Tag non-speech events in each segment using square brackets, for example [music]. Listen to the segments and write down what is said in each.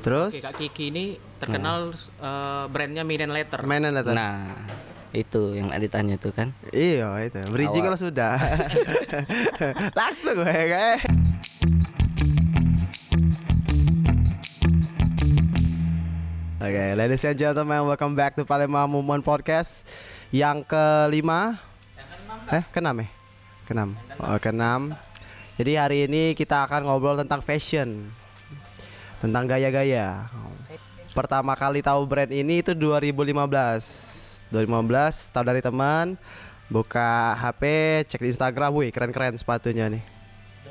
Terus? Oke, Kak Kiki ini terkenal eh, brandnya Minen Letter. mainan datang. Nah, itu yang ditanya tuh kan. Iya itu. Bridging kalau sudah. [laughs] Langsung gue kayak. Oke, ladies and gentlemen, welcome back to Palembang Movement Podcast. Yang kelima, eh keenam ya, keenam, oh keenam. Jadi hari ini kita akan ngobrol tentang fashion, tentang gaya-gaya. Pertama kali tahu brand ini itu 2015, 2015 tahu dari teman, buka HP, cek di Instagram, wih keren-keren sepatunya nih.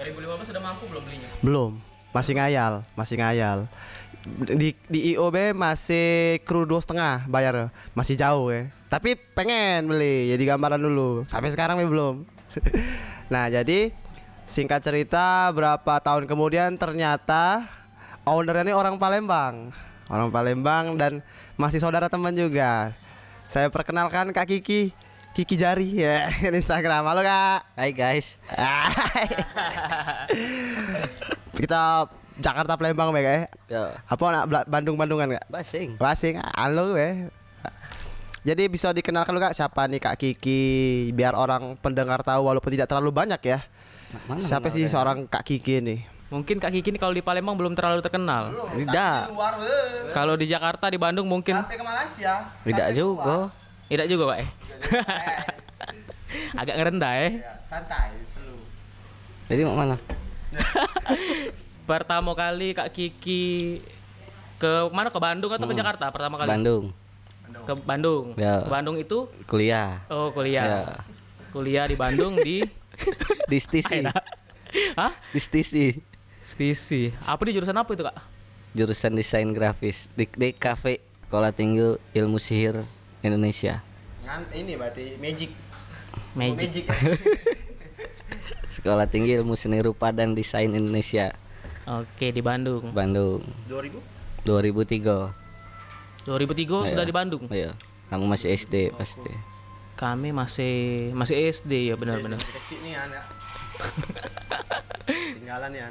2015 sudah mampu belum belinya? Belum, masih ngayal, masih ngayal. Di di IOB masih kru dua setengah bayar, masih jauh ya. Tapi pengen beli, jadi gambaran dulu. Sampai sekarang ya belum. [laughs] nah jadi singkat cerita berapa tahun kemudian ternyata ownernya ini orang Palembang, orang Palembang dan masih saudara teman juga. Saya perkenalkan Kak Kiki, Kiki Jari ya [laughs] Instagram. Halo Kak. Hai guys. Kita Jakarta Palembang ya. Ya, Apa anak Bla- Bandung-Bandungan Kak? basing. Basing halo we. Jadi bisa dikenalkan lu Kak siapa nih Kak Kiki biar orang pendengar tahu walaupun tidak terlalu banyak ya. Mana siapa sih seorang Kak Kiki ini? Mungkin Kak Kiki ini kalau di Palembang belum terlalu terkenal. Tidak. Kalau di Jakarta, di Bandung mungkin ke Malaysia. Tidak juga. tidak juga, Pak. eh. [laughs] Agak ngerendah eh. santai, selu. Jadi mau mana? [laughs] Pertama kali Kak Kiki ke mana ke Bandung atau ke Jakarta pertama kali? Bandung. Ke Bandung. Ya. Ke Bandung itu Kuliah. oh kuliah. Ya. Kuliah di Bandung di [laughs] Di stisi. Hah? Di stisi. Stisi. Apa di jurusan apa itu, Kak? Jurusan desain grafis di DKV Sekolah Tinggi Ilmu Sihir Indonesia. Ngan ini berarti magic. Magic. [laughs] Sekolah Tinggi Ilmu Seni Rupa dan Desain Indonesia. Oke, di Bandung. Bandung. 2000? 2003. 2003 sudah di Bandung. Iya. Kamu masih SD pasti. Kami masih masih SD ya benar-benar. Kecil nih An ya. [laughs] Tinggalan ya.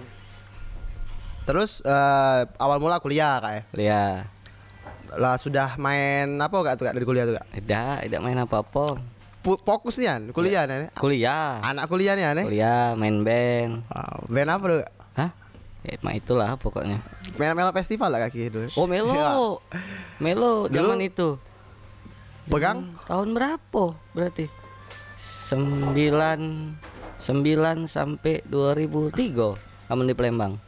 Terus eh, awal mula kuliah Kak ya. Kuliah. Lah sudah main apa gak tuh Kak dari kuliah tuh Kak? Tidak, tidak main apa-apa. Pu- Fokus nih An, kuliah nih. Kuliah. Anak kuliah nih An. ya? Kuliah main band. Wow, band apa tuh? Kak? Hah? Ya, mah itulah pokoknya. Main melo festival lah kaki itu. Oh, Melo. Iya. Melo zaman itu. Pegang? Tahun berapa berarti? Sembilan sembilan sampai 2003 kamu di Palembang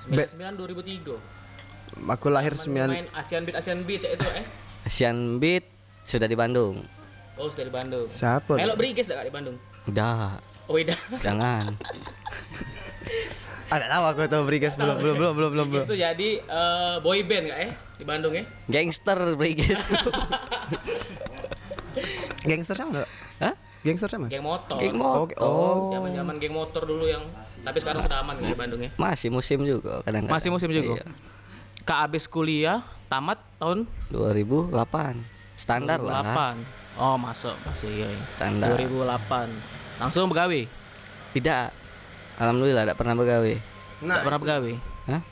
99 2003. Aku lahir sembilan. Main Asian Beat Asian Beat cek itu eh. Asian Beat sudah di Bandung Oh, sudah di Bandung. Siapa? Melok Briges enggak di Bandung? udah Oh, iya. [laughs] jangan Ada tahu aku tuh Brigas belum belum belum belum belum. Briges belum. tuh jadi eh, boy band enggak eh di Bandung ya? gangster Brigis [laughs] Gangster sama enggak? Gangster sama? Geng motor. Geng Oh, motor oh. Zaman-zaman geng motor dulu yang tapi sekarang sudah aman nggak di Bandung ya. masih musim juga kadang-kadang Masih musim juga. Iya. Kak abis kuliah tamat tahun 2008 standar lah 2008. Oh, masuk masih iya. iya. Standar. 2008. Langsung begawe. tidak alhamdulillah tidak pernah begawe Tidak pernah begawe. Hah?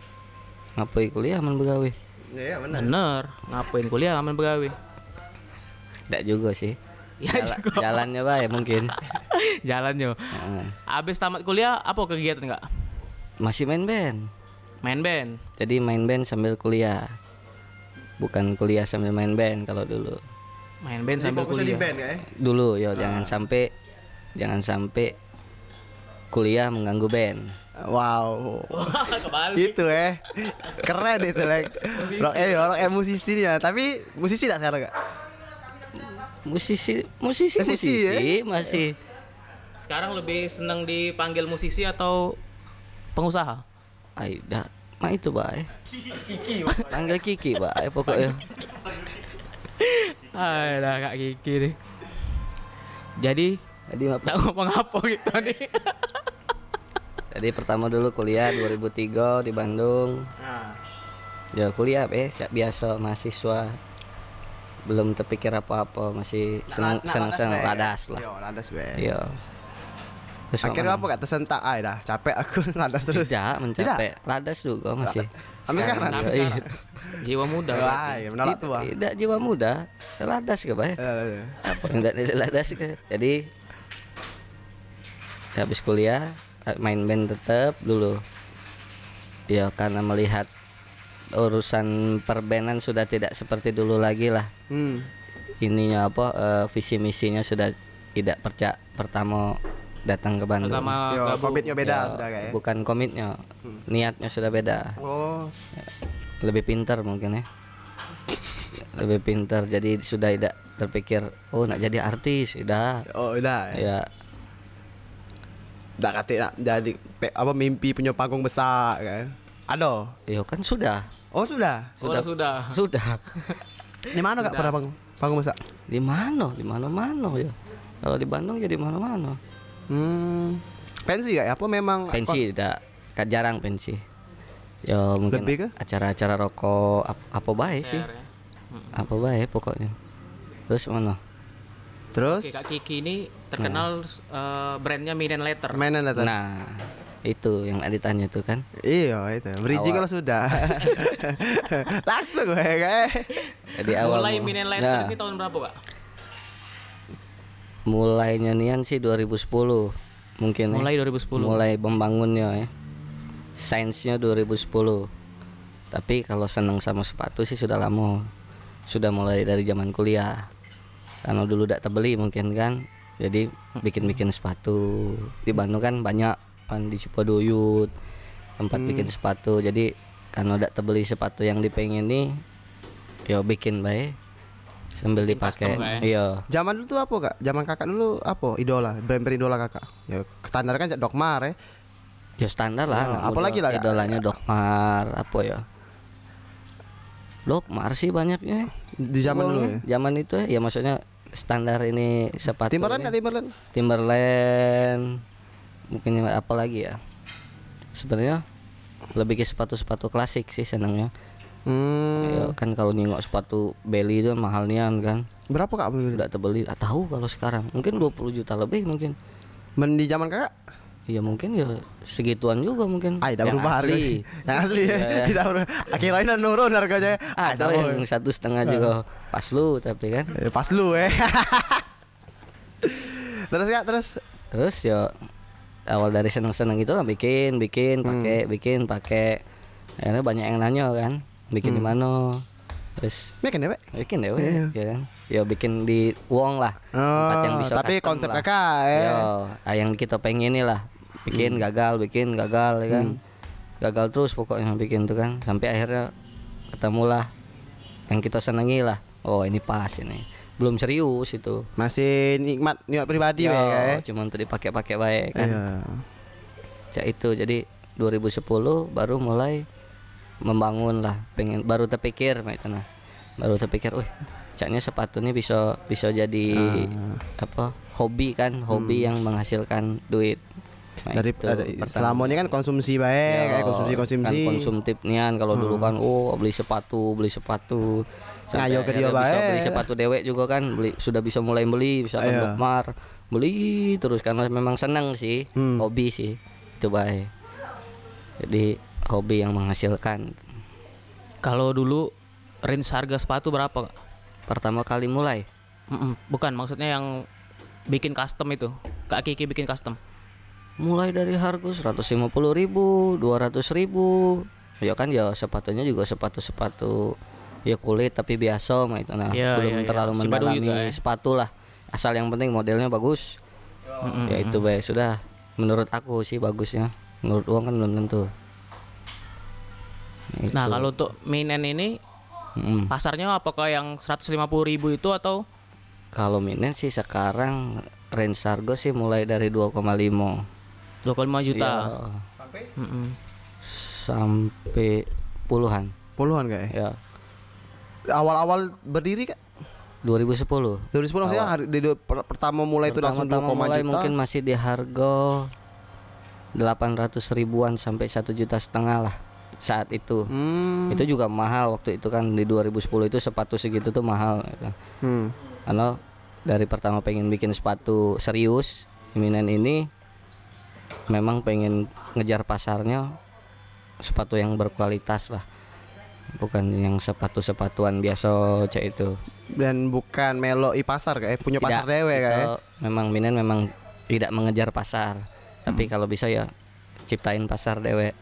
ngapain kuliah aman begawe Iya benar. Bener. Ngapain kuliah aman begawe? tidak juga sih Ya Jala- jalannya baik mungkin [laughs] Jalannya. Heeh. Abis tamat kuliah apa kegiatan enggak? masih main band Main band. jadi main band sambil kuliah bukan kuliah sambil main band kalau dulu Main band Jadi sambil fokusnya di kuliah. band ya. dulu yo jangan sampai jangan sampai kuliah mengganggu band Wow. [laughs] Kebalik. itu eh keren itu like rock eh orang eh musisi ya tapi musisi tidak sekarang kak musisi musisi Musisi, musisi, ya? masih. Sekarang lebih senang dipanggil musisi atau pengusaha? Aida mah itu pak panggil Kiki pak eh, pokoknya. [laughs] Ada Kak Kiki nih. Jadi jadi tak ngomong apa gitu nih. [laughs] jadi pertama dulu kuliah 2003 di Bandung. Nah ya kuliah eh biasa mahasiswa belum terpikir apa-apa masih senang senang senang ladas lah yo ladas be iya Terus Akhirnya apa gak tersentak? Ah, dah capek aku [laughs] lantas terus. Tidak mencapai. Ladas juga masih. Sampai sekarang. Iya. sekarang. Jiwa muda. Ya, menolak tua. Tidak jiwa muda, ladas ke Pak? Eh, Apa enggak ladas ke? Jadi habis kuliah main band tetap dulu. Ya karena melihat urusan perbenan sudah tidak seperti dulu lagi lah. Hmm. Ininya apa eh, visi misinya sudah tidak percaya pertama datang ke Bandung. Pertama Yo, komitnya beda Ya, sudah kayak. Bukan komitnya, niatnya sudah beda. Oh, Lebih pintar mungkin ya. Lebih pintar jadi sudah tidak terpikir oh nak jadi artis, tidak. oh udah. Ya. Ya, Udah kata nak jadi apa mimpi punya panggung besar kan. Ada. ya kan sudah. Oh, sudah. Oh, sudah. Sudah. [laughs] Di mana Kak pada panggung? Panggung besar. Di mana? Di mana-mana ya. Kalau di Bandung ya di mana-mana. Hmm. Pensi gak ya? Apa memang Pensi tidak jarang pensi. Ya mungkin Lebih ke? acara-acara rokok ap- apa baik sih. Ya. Apa baik pokoknya. Terus mana? Terus Oke, Kak Kiki ini terkenal eh, brandnya Minen Letter. mainan datang. Nah, itu yang ditanya tuh kan. Iya itu. Bridging kalau sudah. [laughs] Langsung gue kayak. Jadi awal Mulai Minen Letter Nah, ini tahun berapa, Kak? mulai nyanyian sih 2010 mungkin ya. Mulai 2010. mulai membangunnya ya sainsnya 2010 tapi kalau senang sama sepatu sih sudah lama sudah mulai dari zaman kuliah karena dulu tidak terbeli mungkin kan jadi bikin-bikin sepatu di Bandung kan banyak kan di Cipaduyut tempat bikin sepatu jadi karena tidak terbeli sepatu yang dipengen nih yo bikin baik sambil dipakai iya Zaman dulu tuh apa kak? Zaman kakak dulu apa? Idola, brand-brand idola kakak. Ya standar kan Dokmar ya. Ya standar lah. Ya, anak apalagi lah, Kak? Idolanya Dokmar apa ya? Dokmar sih banyaknya. Di zaman dulu ya. Zaman itu ya, ya maksudnya standar ini sepatu. Timberland nggak Timberland? Timberland. Mungkin apa lagi ya? Sebenarnya lebih ke sepatu-sepatu klasik sih senangnya. Hmm. Ya, kan kalau nengok sepatu belly itu mahal nian kan. Berapa kak beli? Tidak terbeli. Ah, tahu kalau sekarang. Mungkin 20 juta lebih mungkin. Men di zaman kakak? Ya mungkin ya segituan juga mungkin. Ah, tidak berubah harga. asli. [laughs] Yang asli ya. Iya. Tidak berubah. Akhirnya nurun harganya. Ah, ada sama. yang satu setengah juga pas lu tapi kan Eh, Pas lu eh. [laughs] terus kak terus terus ya awal dari seneng-seneng itu lah bikin bikin pakai bikin pakai. Akhirnya banyak yang nanya kan bikin di mana. Terus Mekan ya, Pak? bikin deh weh, ya kan. Ya bikin di uang lah tempat yang Oh, bisa tapi konsep lah. kakak eh. Yo, ah, yang kita pengen ini lah. Bikin gagal bikin gagal ya kan. Gagal terus pokoknya bikin tuh kan. Sampai akhirnya ketemulah yang kita senangi lah. Oh ini pas ini belum serius itu Masih nikmat nikmat pribadi Yo, ya, eh. cuma untuk dipakai-pakai baik kan Iya. Cak itu jadi 2010 baru mulai membangun lah pengen baru terpikir itu nah baru terpikir wih caknya sepatu ini bisa bisa jadi Ah. apa hobi kan hobi yang menghasilkan duit Nah, Hmm. Dari itu ada, pertama. selama ini kan konsumsi baik, Yo, kayak konsumsi konsumsi. kan konsumtif nian kalau dulu kan oh beli sepatu beli sepatu Ngayo ke dia akhirnya bisa beli sepatu dewek juga kan beli sudah bisa mulai beli misalkan Iya. Dokmar beli terus karena memang senang sih Hmm. hobi sih itu baik jadi hobi yang menghasilkan Kalau dulu range harga sepatu berapa, Kak? pertama kali mulai Bukan, maksudnya yang bikin custom itu. Kak Kiki bikin custom. mulai dari harga 150.000 ribu 200 ribu ya kan ya sepatunya juga sepatu-sepatu ya kulit tapi biasa mah itu nah Iya, belum iya, iya. terlalu Baduy mendalami juga ya. sepatu lah asal yang penting modelnya bagus Mm-mm. ya itu baik sudah menurut aku sih bagusnya menurut uang kan belum tentu Itu. Nah, kalau untuk minen ini Mm. pasarnya apakah yang 150.000 ribu itu atau kalau minen sih sekarang range harga sih mulai dari 2,5 25 juta? Ya, Mm-mm. sampai puluhan Puluhan kayak. ya Awal-awal berdiri kak. 2010 2010 maksudnya hari di, di- per- pertama mulai itu langsung 2, Pertama-tama mulai juta. mungkin masih di harga 800 ribuan sampai satu juta setengah lah saat itu Hmm. itu juga mahal waktu itu kan di 2010 itu sepatu segitu tuh mahal gitu. Hmm. karena dari pertama pengen bikin sepatu serius Minen ini memang pengen ngejar pasarnya sepatu yang berkualitas lah bukan yang sepatu-sepatuan biasa cek itu Dan bukan melo i pasar kayak punya pasar Tidak, dewe kayak. itu memang Minen memang tidak mengejar pasar tapi kalau bisa ya ciptain pasar dewe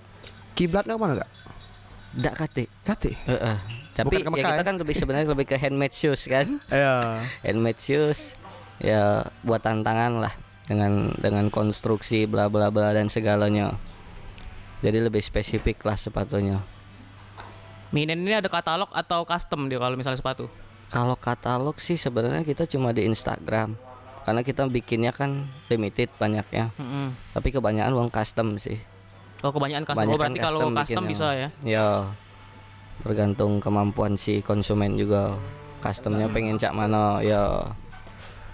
Kiblatnya ke mana gak? tidak kati Kati. Heeh. tapi Bukan ke ya kita ya? kan lebih sebenarnya lebih ke handmade shoes kan Iya. handmade shoes ya buat tantangan lah dengan dengan konstruksi bla bla bla dan segalanya jadi lebih spesifik lah sepatunya Minen ini ada katalog atau custom dia kalau misalnya sepatu? kalau katalog sih sebenarnya kita cuma di Instagram karena kita bikinnya kan limited banyaknya Mm-mm. tapi kebanyakan uang custom sih Oh kebanyakan custom. Kebanyakan oh berarti kalau custom bisa ya? ya tergantung kemampuan si konsumen juga customnya pengen cak mana ya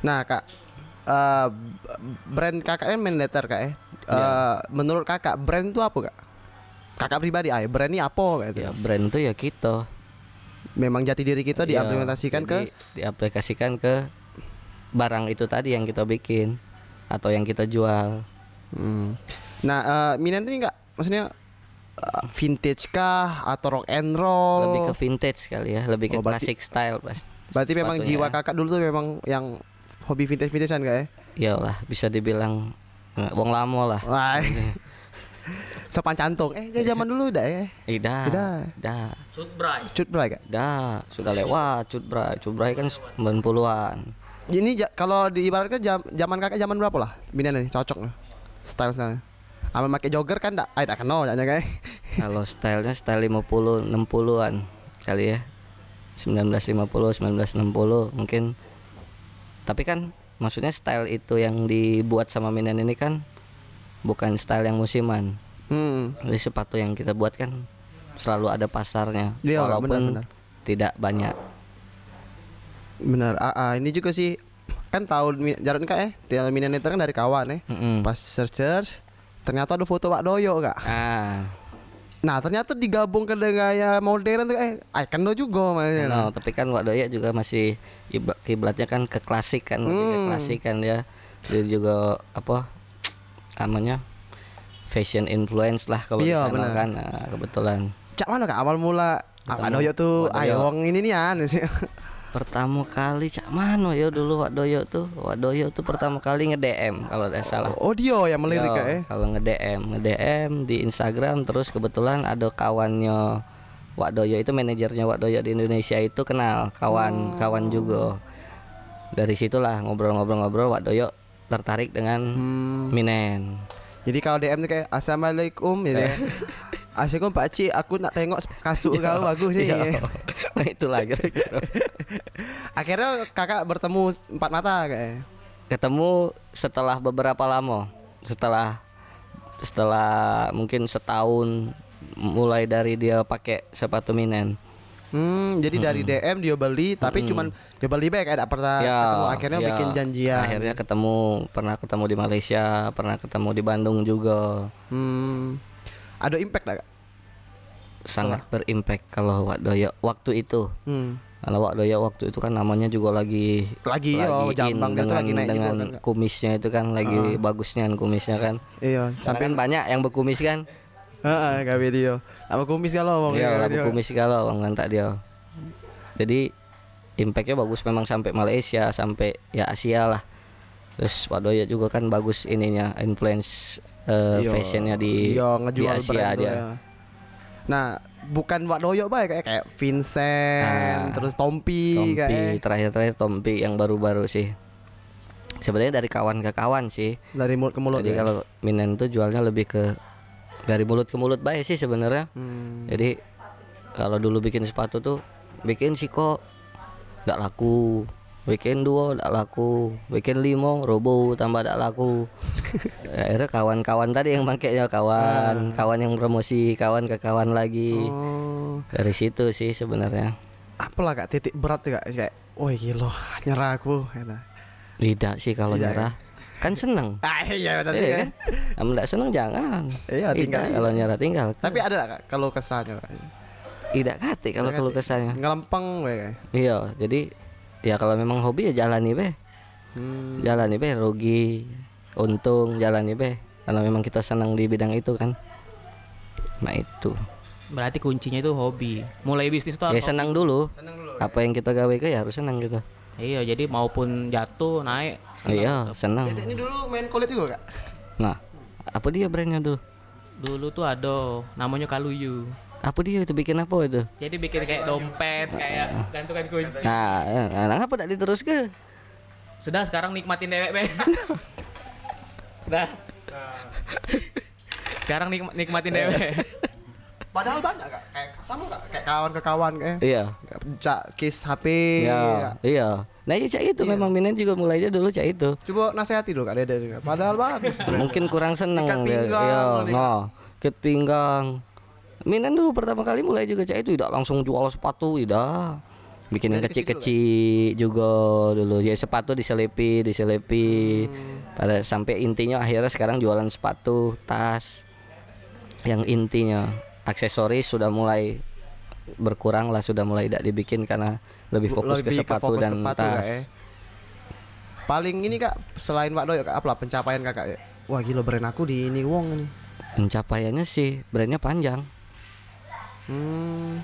Nah kak, eh, brand kakaknya Mendeter kak ya. Eh, Iya. Menurut kakak brand itu apa kak? Kakak pribadi, ah, brand ini apa gitu? ya brand tuh ya kita Memang jati diri kita Iya, diimplementasikan ke diaplikasikan ke barang itu tadi yang kita bikin atau yang kita jual Hmm. Nah, eh Minan ini enggak maksudnya eh, vintage kah atau rock and roll? lebih ke vintage kali ya lebih ke Oh, berarti- classic style pas Berarti memang jiwa kakak dulu tuh memang yang hobi vintage vintagean kak ya? iyalah bisa dibilang eh, wong lamo lah [laughs] Wah. Sepan cantung. Eh, ya zaman dulu udah ya. Ida, Udah. dah, Cut bray. Cut bray kak. dah, sudah lewat Cutbray. Cutbray kan 90-an. Ini ja- kalau diibaratkan jam, zaman kakak zaman berapa lah? Minan nih cocok nih. Style style. Amal pakai jogger kan enggak, ai enggak kenal ya kayak. [laughs] Kalau stylenya style 50 60-an kali ya. 1950 1960 mungkin. Tapi kan maksudnya style itu yang dibuat sama Minan ini kan bukan style yang musiman. Hmm. Jadi sepatu yang kita buat kan selalu ada pasarnya Iya, walaupun benar-benar. tidak banyak. Benar. Ah, ah, ini juga sih kan tahun jarak kak eh Minan itu kan dari kawan eh. Mm-mm. Pas search search ternyata ada foto Pak Doyo kak. Ah, Nah ternyata digabung ke gaya modern tuh eh icon do juga makanya. no, tapi kan Wak Doya juga masih ibla- kiblatnya kan ke klasik kan, lebih ke Hmm. klasik kan ya. Dia juga apa namanya fashion influence lah kalau Iya, di sana kan. Nah, kebetulan Cak mana kak awal mula Ketemu Doyo tuh ayo wong ini nih an sih. pertama kali cak mana ya dulu Wak Doyo tuh. Wak Doyo tuh pertama kali nge-DM kalau tidak salah. Oh dia yang melirik kak eh. Kalau nge-DM, nge-DM di Instagram terus kebetulan ada kawannya Wak Doyo itu manajernya Wak Doyo di Indonesia itu kenal kawan kawan juga. Dari situlah ngobrol-ngobrol-ngobrol Wak Doyo tertarik dengan Hmm. Minen. Jadi kalau DM tuh kayak Assalamualaikum gitu ya. [laughs] Assalamualaikum Pak Cik, aku nak tengok kasut kau bagus. Iya. [laughs] Nah, itulah kira-kira. [laughs] Akhirnya kakak bertemu empat mata kayak. Ketemu setelah beberapa lama. Setelah setelah mungkin setahun mulai dari dia pakai sepatu Minen. Hmm, jadi dari DM dia beli, tapi Mm-mm. cuman dia beli baik ada pernah Ya, ketemu akhirnya ya. bikin janjian. Akhirnya ketemu, pernah ketemu di Malaysia, pernah ketemu di Bandung juga. Hmm. Ada impact gak? Kak? Sangat berimpact kalau Wak Doyo waktu itu. Hmm. Kalau Wak Doyo waktu itu kan namanya juga lagi Lagi, oh, in jambang dia tuh dengan lagi naik juga dengan kan, Kak? kumisnya itu kan lagi bagusnya kan kumisnya kan. Iya, Sampai sampai kan banyak yang berkumis kan. Heeh, gak video. Apa kumis kalau ngomong Iya, ya, dia. kumis kalau orang tak dia. Jadi impactnya bagus memang sampai Malaysia, sampai ya Asia lah. Terus Wak Doyo juga kan bagus ininya influence Iya. fashionnya di Iya, di Asia dia. ya. Nah, bukan Wak Doyo baik kayak kayak Vincent, Nah, terus Tompi, Tompi kayak terakhir-terakhir Tompi yang baru-baru sih. Sebenarnya dari kawan ke kawan sih. dari mulut ke mulut. Jadi ya. kalau Minen tuh jualnya lebih ke dari mulut ke mulut baik sih sebenarnya. Hmm. Jadi kalau dulu bikin sepatu tuh bikin sih kok nggak laku, bikin dua nggak laku, bikin limo robo tambah nggak laku. [laughs] Ya, Akhirnya kawan-kawan tadi yang pakainya kawan, kawan yang promosi, kawan ke kawan lagi. Oh. Dari situ sih sebenarnya. Apalah Kak titik berat Kak kayak woi gila nyerah aku gitu. Tidak sih kalau Tidak ya? Kan seneng. [laughs] Ah iya betul Iya kan? Kamu nggak seneng jangan. Iya, Tidak tinggal aja. kalau nyerah tinggal. Tapi ada nggak Kak kalau kesannya? Tidak kate kalau Tidak kate. kesahnya. Ngelempeng we kayak. Iya, jadi ya kalau memang hobi ya jalani be. Hmm. Jalani be rugi, untung jalani be. karena memang kita senang di bidang itu kan nah itu Berarti kuncinya itu hobi. Mulai bisnis tuh ya senang dulu Seneng dulu. apa yang kita gawe ke ya harus senang gitu Iya, jadi maupun jatuh, naik. senang iya senang Dede ini dulu main kulit juga kak. nah apa dia brandnya dulu Dulu tuh ada namanya Kaluyu. apa dia itu bikin apa itu Jadi bikin kayak dompet, kayak gantungan kunci. nah, eh, nah ngapa tidak diterus ke Sudah sekarang nikmatin dewek, Ben. [laughs] Sudah. Sekarang nikma- nikmatin dewek. [laughs] Padahal banyak kak. Kayak sama kak. Kayak kawan ke kawan kayak. iya Cak case HP. iya iya nah iya cak itu memang minat juga mulainya dulu cak itu Coba nasihati dulu kak Dede. Padahal bagus. [laughs] mungkin kurang seneng Ikat pinggang, Iya, nih, nah, ikat pinggang. Minan dulu pertama kali mulai juga cak itu tidak langsung jual sepatu, tidak. Bikin yang kecil-kecil juga dulu. Ya sepatu diselipi, diselipi. Hmm. Pada sampai intinya akhirnya sekarang jualan sepatu, tas. Yang intinya aksesoris sudah mulai berkurang lah, sudah mulai tidak dibikin karena lebih fokus ke Lebih sepatu fokus dan ke sepatu, tas. Kak, ya. Paling ini kak selain Pak Doyo kak apa pencapaian kakak ya? Wah gila brand aku di ini wong ini. Pencapaiannya sih brandnya panjang. Hmm.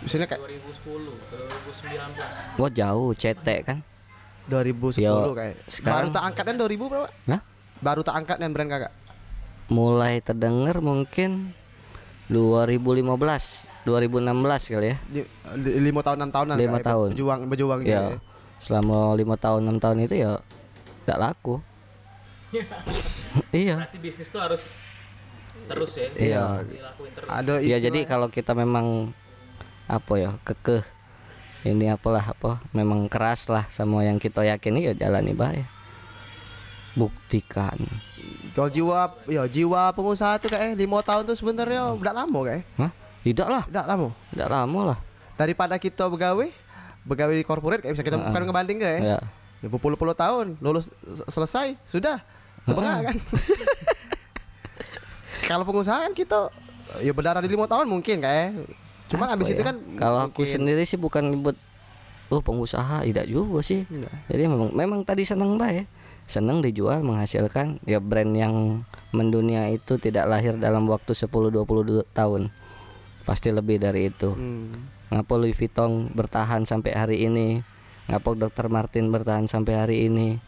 Misalnya kayak 2010 ke 2019. Wah jauh, cetek kan? 2010 Yo, kayak. sekarang- Baru tak angkat kan 2000 berapa? Hah? Baru tak angkat yang brand kakak. mulai terdengar mungkin 2015 2016 kali ya Di, di- lima tahun enam tahunan Lima ya, tahun. berjuang berjuang gitu ya ya. selama lima tahun enam tahun itu ya tidak laku [laughs] iya Berarti bisnis tuh harus terus ya. Iya. Dilakuin terus. ada ya jadi kalau kita memang apa ya kekeh ini apalah apa memang keras lah sama yang kita yakini ya jalani baik buktikan kalau jiwa ya jiwa pengusaha tuh kayak lima tahun tuh sebenarnya udah lama kayak. Hah? tidak lah. Udah lama. Tidak lama lah. Daripada kita begawe begawe di corporate kayak bisa kita bukan ngebanding kayak ya. Ya berpuluh-puluh tahun lulus selesai sudah. Tebengah kan? [laughs] Kalau pengusaha kan kita ya berdarah di lima tahun mungkin kayak cuma Apa abis itu ya? kan kalau aku sendiri sih bukan buat oh pengusaha tidak juga sih. Enggak. jadi memang memang tadi senang baik senang dijual menghasilkan. Ya brand yang mendunia itu tidak lahir dalam waktu 10-20 tahun. Pasti lebih dari itu. Hmm. ngapa Louis Vuitton bertahan sampai hari ini? Ngapa Dr. Martin bertahan sampai hari ini?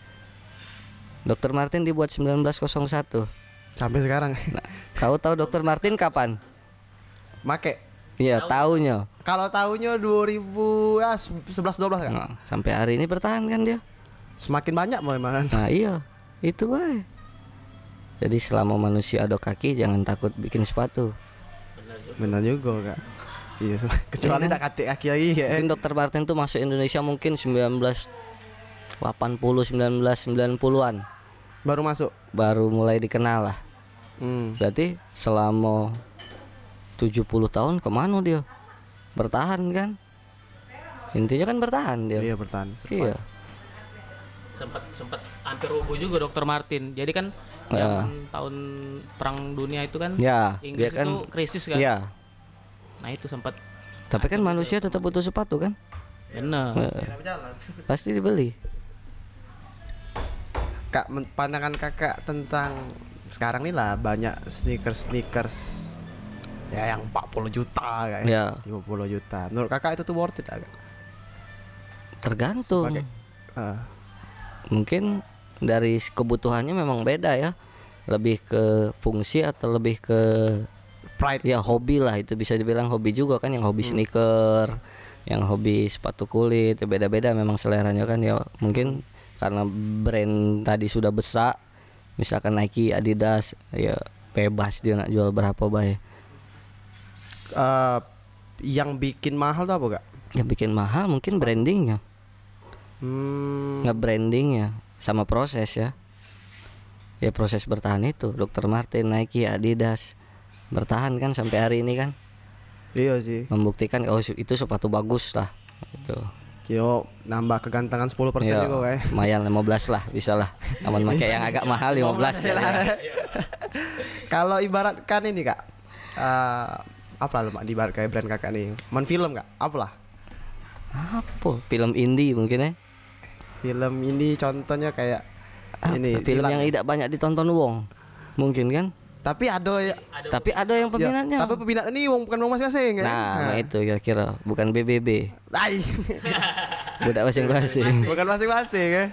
Dr. Martin dibuat 1901 sampai sekarang. Nah, kau tahu Dr. Martin kapan? Make. Iya tahunya kalau tahunnya 2000 ya 11 12 kan? Nah, sampai hari ini bertahan kan dia semakin banyak memang Nah iya itu baik. Jadi selama manusia ada kaki jangan takut bikin sepatu. benar juga kak iya [laughs] kecuali tak kaki kaki lagi ya Mungkin dokter Martin tuh masuk Indonesia mungkin 1980 1990-an baru masuk baru mulai dikenal lah. hmm. Berarti selama 70 tahun ke mana dia? Bertahan kan? Intinya kan bertahan dia. iya bertahan Iya. Sempat sempat hampir rubuh juga dokter Martin. Jadi kan Ya. zaman tahun perang dunia itu kan Ya, dia Inggris kan itu krisis kan. Iya. Nah itu sempat Tapi kan manusia tetap butuh sepatu kan? bener. Eh, [laughs] Pasti dibeli. kak pandangan kakak tentang sekarang nih lah banyak sneakers sneakers ya yang 40 juta kayak Ya. 50 juta menurut kakak itu tuh worth it agak Tergantung. Sebagai- Ah, mungkin dari kebutuhannya memang beda ya. Lebih ke fungsi atau lebih ke pride. ya hobi lah itu bisa dibilang hobi juga kan yang hobi sneaker yang hobi sepatu kulit ya beda-beda memang seleranya kan ya. Mungkin karena brand tadi sudah besar misalkan Nike Adidas ya bebas dia nak jual berapa baik Eh, yang bikin mahal tuh apa kak? Yang bikin mahal mungkin brandingnya hmm, nggak brandingnya sama proses ya. Ya proses bertahan itu. Dr. Martin Nike Adidas. Bertahan kan sampai hari ini kan. Iya sih. Membuktikan oh itu sepatu bagus lah itu kyo nambah kegantengan 10% Ya, juga kayak lumayan 15 lah bisa lah. Aman pakai yang agak mahal 15 ya. [laughs] kalau ibaratkan ini kak eh apa lah Mak, diibarat kayak brand kakak nih? Main film kak apa lah? Apa? Film indie mungkin ya film ini contohnya kayak Apa? ini film Dilan. yang tidak banyak ditonton wong Mungkin kan? Tapi ada ya. Tapi ada yang ya, peminatnya. tapi peminat ini wong bukan wong masing-masing kan. Nah, itu kira-kira bukan BBB, Ai. [laughs] budak masing-masing. bukan masing-masing ya.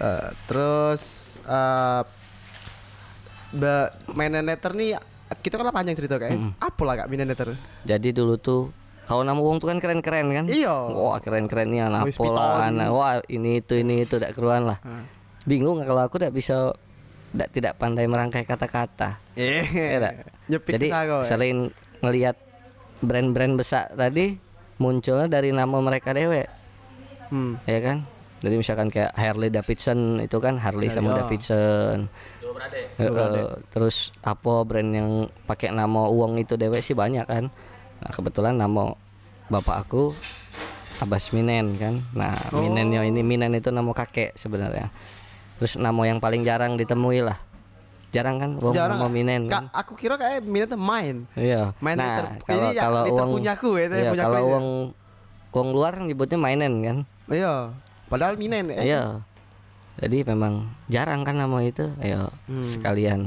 Eh, terus eh be- mainan netter nih kita kan lah panjang cerita kayak. Apa lah kak mainan netter? Jadi dulu tuh kalau nama wong tuh kan keren-keren kan? Iya. Wah keren-kerennya piton. lah, wah ini itu ini itu tidak keruan lah. Bingung kalau aku tidak bisa tidak tidak pandai merangkai kata-kata. Eh. Ya Jadi sago, ya. selain ngelihat brand-brand besar tadi munculnya dari nama mereka dewek, Hmm. ya kan? Jadi misalkan kayak Harley Davidson itu kan Harley sama iya. Davidson. Eh, terus apa brand yang pakai nama uang itu dewek sih banyak kan. Nah, kebetulan nama bapak aku Abbas Minen kan. Nah, Minennya ini Minen itu nama kakek sebenarnya. Terus nama yang paling jarang ditemui lah. Jarang kan uang Jarang. nama Minen kan. aku kira kayak minatnya main. Iya. Main nah, liter. kalau Ini ya, kalau liter uang punyaku ya, itu iya, punyaku kalau uang uang luar nyebutnya mainen kan. Iya. Padahal minen ya. Iya. Jadi memang jarang kan nama itu. Ayo Hmm. sekalian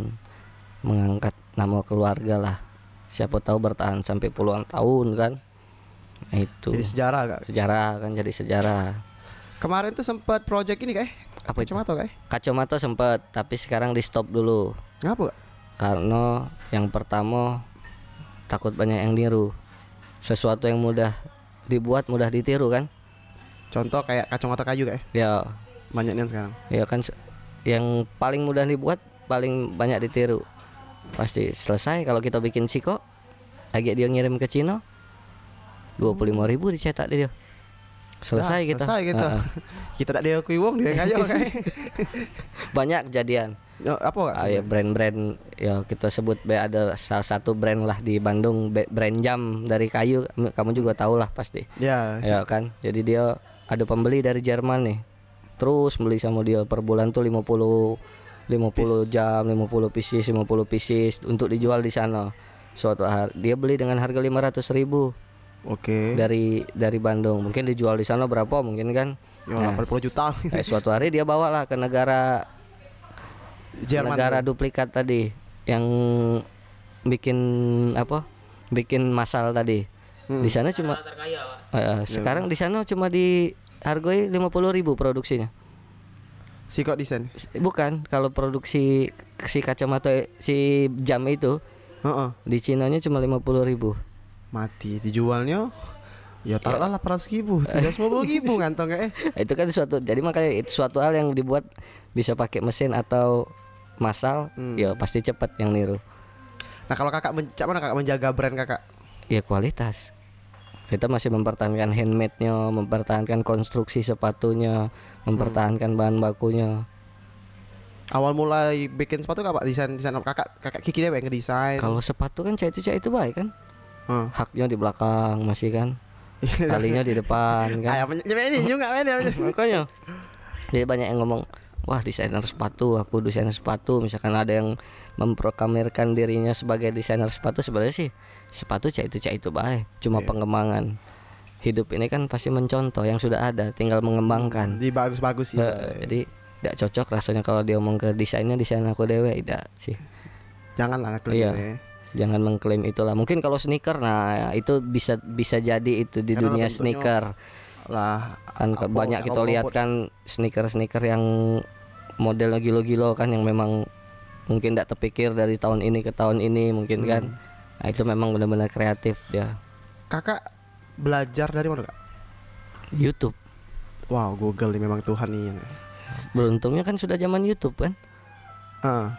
mengangkat nama keluarga lah. Siapa tahu bertahan sampai puluhan tahun kan. Nah, itu Jadi sejarah kak. sejarah kan jadi sejarah. Kemarin tuh sempat project ini kayak Apa itu? Kacamata kayak. Kacamata sempet tapi sekarang di stop dulu Ngapa kak? karena yang pertama takut banyak yang niru. Sesuatu yang mudah dibuat mudah ditiru kan. Contoh kayak kacamata kayu kayak. Ya, Banyaknya sekarang. ya kan yang paling mudah dibuat paling banyak ditiru. Pasti selesai kalau kita bikin siko lagi dia ngirim ke Cina 25.000 ribu dicetak dia. Selesai Dah, kita. Selesai kita. Heeh. [laughs] kita tak diakui wong dia kayu kayak. [laughs] Banyak kejadian. Ya, apa kak? Ah, ya brand-brand ya kita sebut be ada salah satu brand lah di Bandung brand jam dari kayu kamu juga tahu lah pasti. Ya. Ya kan. Jadi dia ada pembeli dari Jerman nih. Terus beli sama dia per bulan tuh 50 50 jam, 50 pieces, 50 pieces untuk dijual di sana. Suatu hari dia beli dengan harga 500 ribu Oke. dari dari Bandung. Mungkin dijual di sana berapa mungkin kan? Ya, 80 juta. Eh, suatu hari dia bawa lah ke negara Jerman. negara duplikat tadi yang bikin apa? Bikin masal tadi. Hmm. Di sana cuma Terkaya, Pak. eh, sekarang di sana cuma dihargai 50.000 ribu produksinya. Si kok desain. Bukan, kalau produksi si kacamata si jam itu Heeh. di Cinanya cuma 50.000 ribu. Mati dijualnya Ya taruhlah 800 ribu, [laughs] 350 ribu ngantong kayak. itu kan suatu jadi makanya itu suatu hal yang dibuat bisa pakai mesin atau massal Hmm. ya pasti cepat yang niru Nah kalau kakak mencak mana kakak menjaga brand kakak? ya kualitas kita masih mempertahankan handmade-nya mempertahankan konstruksi sepatunya mempertahankan bahan bakunya. Awal mulai bikin sepatu kakak desain desain apa? Kakak kakak Kiki deh yang ngedesain. kalau sepatu kan cah itu cah itu baik kan? Heeh. haknya di belakang masih kan? [laughs] Talinya di depan kan? Ayo nyampe ini juga ya. makanya. Jadi banyak yang ngomong wah desainer sepatu aku desainer sepatu. Misalkan ada yang memproklamirkan dirinya sebagai desainer sepatu sebenarnya sih sepatu cah itu cah itu baik cuma Iya. pengembangan hidup ini kan pasti mencontoh yang sudah ada tinggal mengembangkan Di bagus-bagus sih. Eh, jadi tidak cocok rasanya kalau dia ngomong ke desainnya desain aku dewe tidak sih Jangan lah ngaklaim Iya. ya. jangan mengklaim itulah mungkin kalau sneaker nah itu bisa bisa jadi itu di Karena dunia sneaker Lah kan Apa- banyak kita lihat kan sneaker sneaker yang modelnya gilo-gilo kan yang memang mungkin tidak terpikir dari tahun ini ke tahun ini mungkin Hmm. kan nah itu memang benar-benar kreatif dia. Kakak belajar dari mana kak? YouTube. Wow Google nih memang Tuhan nih. beruntungnya kan sudah zaman YouTube kan? Ah,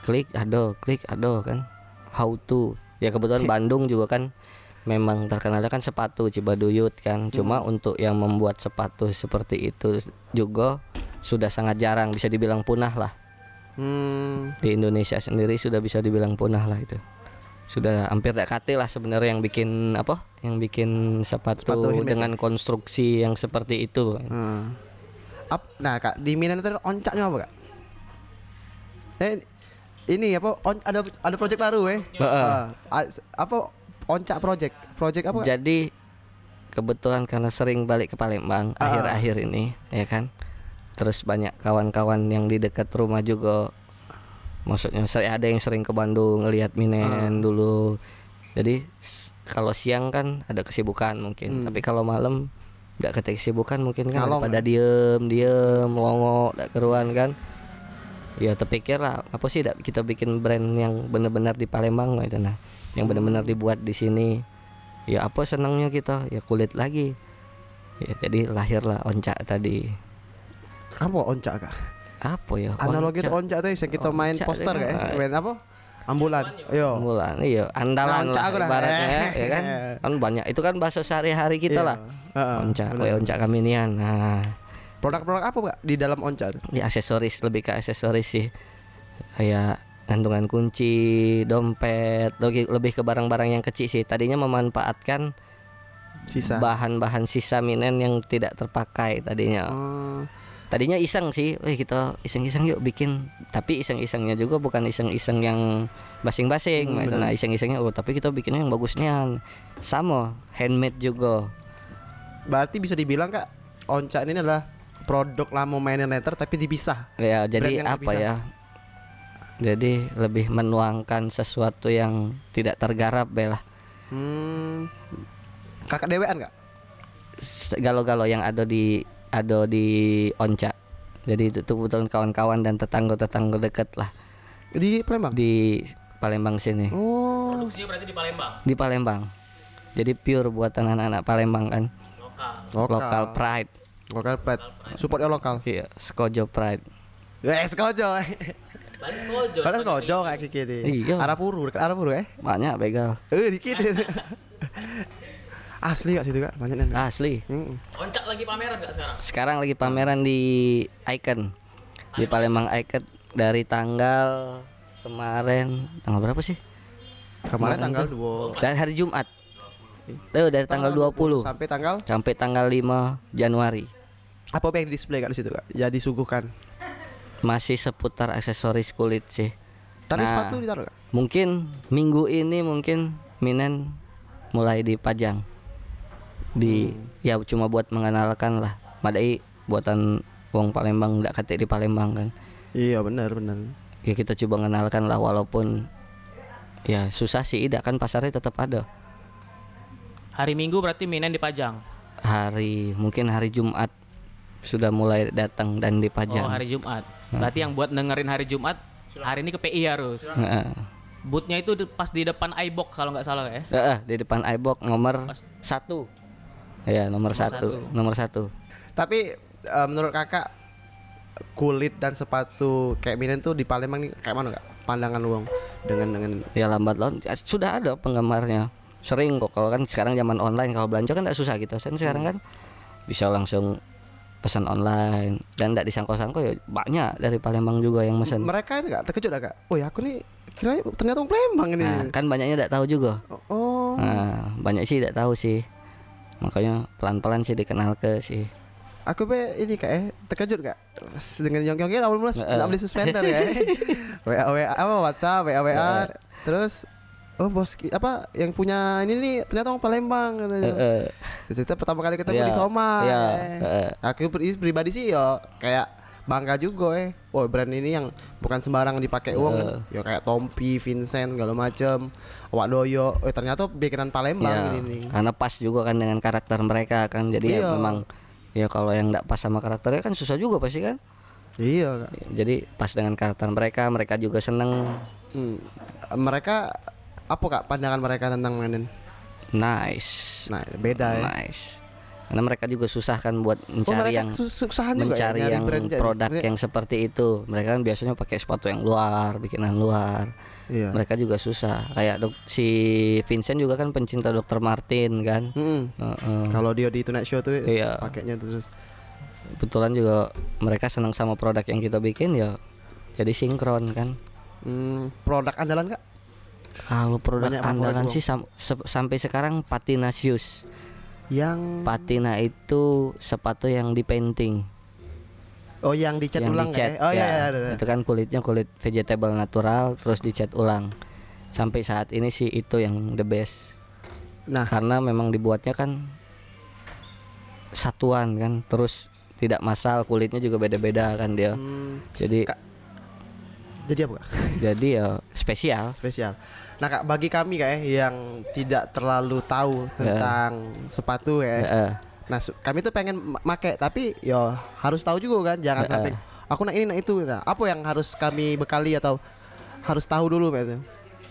klik ado klik ado kan? How to. Ya kebetulan [laughs] Bandung juga kan memang terkenalnya kan sepatu Cibaduyut kan? Cuma untuk yang membuat sepatu seperti itu juga sudah sangat jarang bisa dibilang punah lah. Hmm, di Indonesia sendiri sudah bisa dibilang punah lah itu sudah hampir tak kate lah sebenarnya yang bikin apa yang bikin sepatu, Sepatu dengan konstruksi yang seperti itu ah. Ap- nah kak di Minan itu oncaknya apa kak? Eh ini apa? On, ada ada project baru eh? Ah, a- apa oncak project? Project apa? Kak? jadi kebetulan karena sering balik ke Palembang Ah. akhir-akhir ini ya kan terus banyak kawan-kawan yang di dekat rumah juga maksudnya saya ada yang sering ke Bandung ngelihat Minen Ah. dulu. Jadi kalau siang kan ada kesibukan mungkin. Hmm. tapi kalau malam nggak ketik kesibukan mungkin kan. Ngalong, pada ya? diem diem longo nggak keruan kan. Ya terpikir lah apa sih dak kita bikin brand yang benar-benar di Palembang gitu. Nah yang benar-benar dibuat di sini. Ya apa senangnya kita? Ya kulit lagi. Ya jadi lahirlah oncak tadi. Apa oncak kak? Apa ya Analogi Oncak. tuh oncak tuh yang kita main Oncak poster itu, kayak ah. main apa? Ambulan. Ayo. Bulan iya andalan Nah, lah ibaratnya [laughs] ya, ya kan kan banyak itu kan bahasa sehari-hari kita Iya. lah oncak bener. we oncak kami nian nah Produk-produk apa kak di dalam oncak? tuh? di aksesoris lebih ke aksesoris sih kayak gantungan kunci dompet lebih lebih ke barang-barang yang kecil sih tadinya memanfaatkan Sisa. bahan-bahan sisa minen yang tidak terpakai tadinya Oh, tadinya iseng sih eh kita iseng-iseng yuk bikin tapi iseng-isengnya juga bukan iseng-iseng yang basing-basing Hmm, gitu. nah iseng-isengnya oh tapi kita bikinnya yang bagusnya sama handmade juga berarti bisa dibilang kak oncak ini adalah produk lama mainan letter tapi dipisah. ya jadi apa terpisah. ya jadi lebih menuangkan sesuatu yang tidak tergarap belah Hmm. Kakak dewean kak? galau-galau yang ada di ada di onca jadi itu tuh kebetulan kawan-kawan dan tetangga-tetangga dekat lah Di Palembang. di Palembang sini Oh. Produksinya berarti di Palembang. di Palembang. Jadi pure buatan anak-anak Palembang kan. Lokal. Lokal. Lokal pride. Lokal pride. Supportnya lokal. Iya, Skojo pride. Eh, sekojo. Balik Skojo. Kalian sekojo kayak Kiki nih. Iya. Arapuru, dekat Arapuru eh. Banyak begal. Eh, dikit. [laughs] Asli kak situ kak, banyak nih. Asli. Oncak lagi pameran nggak sekarang? Sekarang lagi pameran di Icon. Di Palembang Icon dari tanggal kemarin tanggal berapa sih? Kemarin Kemarin tanggal. 2 Dari hari Jumat. Tuh dari tanggal 20 sampai tanggal sampai tanggal 5 Januari. apa yang di display kak di situ kak? Ya disuguhkan. Masih seputar aksesoris kulit sih. Tapi Nah. sepatu ditaruh kak? Mungkin minggu ini mungkin Minen mulai dipajang di ya cuma buat mengenalkan lah Madai buatan wong Palembang nggak kate di Palembang kan Iya benar benar. ya kita coba mengenalkan lah walaupun ya susah sih tidak kan pasarnya tetap ada Hari Minggu berarti Minen dipajang. hari mungkin hari Jumat sudah mulai datang dan dipajang Oh hari Jumat. Berarti yang buat dengerin hari Jumat hari ini ke PI harus. Heeh. Bootnya itu di- pas di depan iBox kalau nggak salah ya. Heeh, di depan iBox nomor satu ya nomor, satu. nomor satu Tapi eh, menurut kakak kulit dan sepatu kayak Minen tuh di Palembang nih kayak mana kak? Pandangan uang dengan dengan ya lambat laun ya, sudah ada penggemarnya sering kok kalau kan sekarang zaman online kalau belanja kan tidak susah kita kan sekarang kan bisa langsung pesan online dan tidak disangko-sangko ya banyak dari Palembang juga yang mesen mereka ini kak terkejut gak kak? Oh ya aku nih kira ternyata orang Palembang ini. nah kan banyaknya tidak tahu juga Oh. nah banyak sih tidak tahu sih makanya pelan-pelan sih dikenal ke sih Aku be ini kak eh terkejut kak dengan yang yang awal mula nggak beli suspender ya. [laughs] WA WA apa WhatsApp WA WA terus oh bos apa yang punya ini nih ternyata orang Palembang katanya. Cerita pertama kali ketemu Iya, di Soma. iya, eh. Aku pri- pribadi sih ya kayak bangga juga eh. Oh brand ini yang bukan sembarang dipakai uang. Ya kayak Tompi, Vincent, segala macem. Wak Doyo. Oh ternyata bikinan Palembang Ya, ini nih. karena pas juga kan dengan karakter mereka kan jadi Iya. ya memang ya kalau yang tidak pas sama karakternya kan susah juga pasti kan Iya kak. jadi pas dengan karakter mereka mereka juga seneng Hmm. Mereka apa kak pandangan mereka tentang Menen? nice Nah beda ya. nice karena mereka juga susah kan buat Oh mencari mereka yang sus- susahan juga ya, mencari nyari yang brand jadi. produk Maksudnya- yang seperti itu mereka kan biasanya pakai sepatu yang luar bikinan luar Iya. mereka juga susah kayak dok si Vincent juga kan pencinta dokter Martin kan Mm-mm. Heeh. Kalau dia di Tonight Show tuh Iya. pakainya terus. kebetulan juga mereka senang sama produk yang kita bikin ya jadi sinkron kan Hmm, produk andalan kak? kalau produk Banyak andalan sih sam- se- sampai sekarang Patinasius Yang Patina itu sepatu yang di painting oh yang dicat yang ulang dicat ya? Oh iya, ya. iya, ada, ada. itu kan kulitnya kulit vegetable natural terus dicat ulang sampai saat ini sih itu yang the best Nah, karena memang dibuatnya kan satuan kan terus tidak masal kulitnya juga beda-beda kan dia hmm, jadi Ka- Jadi apa kak? [laughs] Jadi ya spesial. Spesial. Nah kak, bagi kami kak ya, yang tidak terlalu tahu tentang sepatu ya. Heeh. Nah kami tuh pengen ma- make tapi ya harus tahu juga kan, jangan Heeh. sampai aku nak ini nak itu. Nah, apa yang harus kami bekali atau harus tahu dulu Mbak, itu?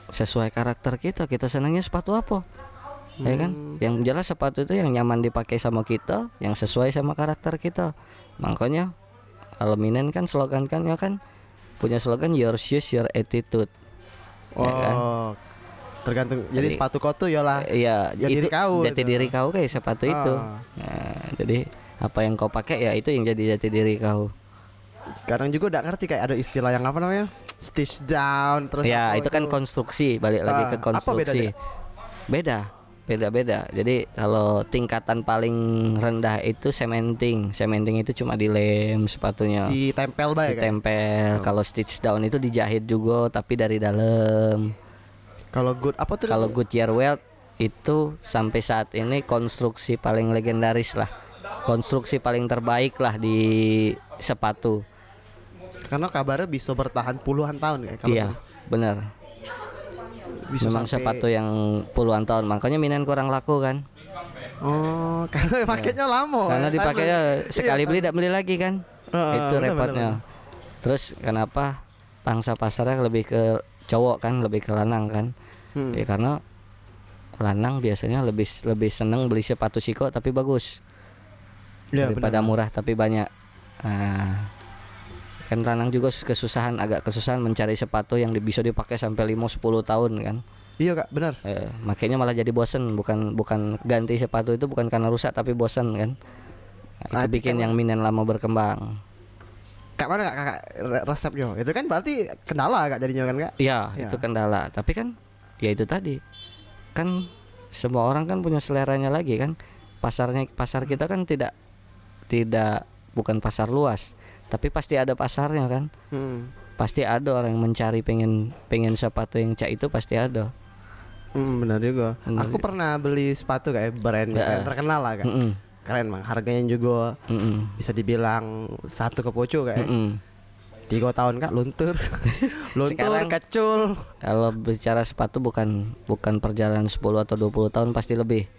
sesuai karakter kita kita senangnya sepatu apa ya kan Hmm. yang jelas sepatu itu yang nyaman dipakai sama kita yang sesuai sama karakter kita makanya kalau Minen kan slogan kan ya kan punya slogan your shoes your attitude Oh, Ya kan? tergantung. Jadi, Jadi- sepatu kau tuh yalah. iya Ya, itu diri kau jati gitu. diri kau kayak sepatu itu Ah. Nah, jadi apa yang kau pakai ya itu yang jadi jati diri kau Kadang juga udah ngerti kayak ada istilah yang apa namanya? Stitch down terus ya apa itu kan konstruksi balik lagi Ah, ke apa konstruksi beda beda beda jadi kalau tingkatan paling rendah itu cementing. Cementing itu cuma dilem sepatunya. Ditempel baik kayak. ditempel. Kalau stitch down itu dijahit juga tapi dari dalam. Kalau good apa tuh? kalau Goodyear Weld itu sampai saat ini konstruksi paling legendaris lah. Konstruksi paling terbaik lah di sepatu. Karena kabarnya bisa bertahan puluhan tahun ya kalau iya benar bisa memang sampai- sepatu yang puluhan tahun. Makanya Minen kurang laku kan? Oh, [laughs] karena pakainya lama. karena ya. dipakainya sekali beli tidak beli lagi kan? Heeh, itu benar, repotnya. terus kenapa pangsa pasarnya lebih ke cowok kan? Lebih ke lanang kan? Hmm. ya karena lanang biasanya lebih lebih seneng beli sepatu siko tapi bagus. Iya, daripada benar. murah tapi banyak. Nah, kan lanang juga kesusahan agak kesusahan mencari sepatu yang bisa dipakai sampai 5-10 tahun kan Iya kak, benar. eh, makanya malah jadi bosen bukan bukan ganti sepatu itu bukan karena rusak tapi bosen kan nah, itu bikin yang minen lama berkembang Kak mana kak, re- resepnya? Itu kan berarti kendala kak jadinya kan kak? Iya, Ya. itu kendala. Tapi kan ya itu tadi. Kan semua orang kan punya seleranya lagi kan. Pasarnya pasar kita kan tidak tidak bukan pasar luas, tapi pasti ada pasarnya kan. Hmm. Pasti ada orang yang mencari pengen pengen sepatu yang cak itu pasti ada. Hmm, benar juga. Benar Aku juga. pernah beli sepatu kayak brand Ya. brand terkenal lah kak. Mm-mm, Keren bang. Harganya juga mm-mm, bisa dibilang satu kepoco kayak. mm-mm. Tiga tahun kak luntur, [laughs] luntur, Sekarang- kecul. Kalau bicara sepatu bukan bukan perjalanan 10 atau 20 tahun pasti lebih.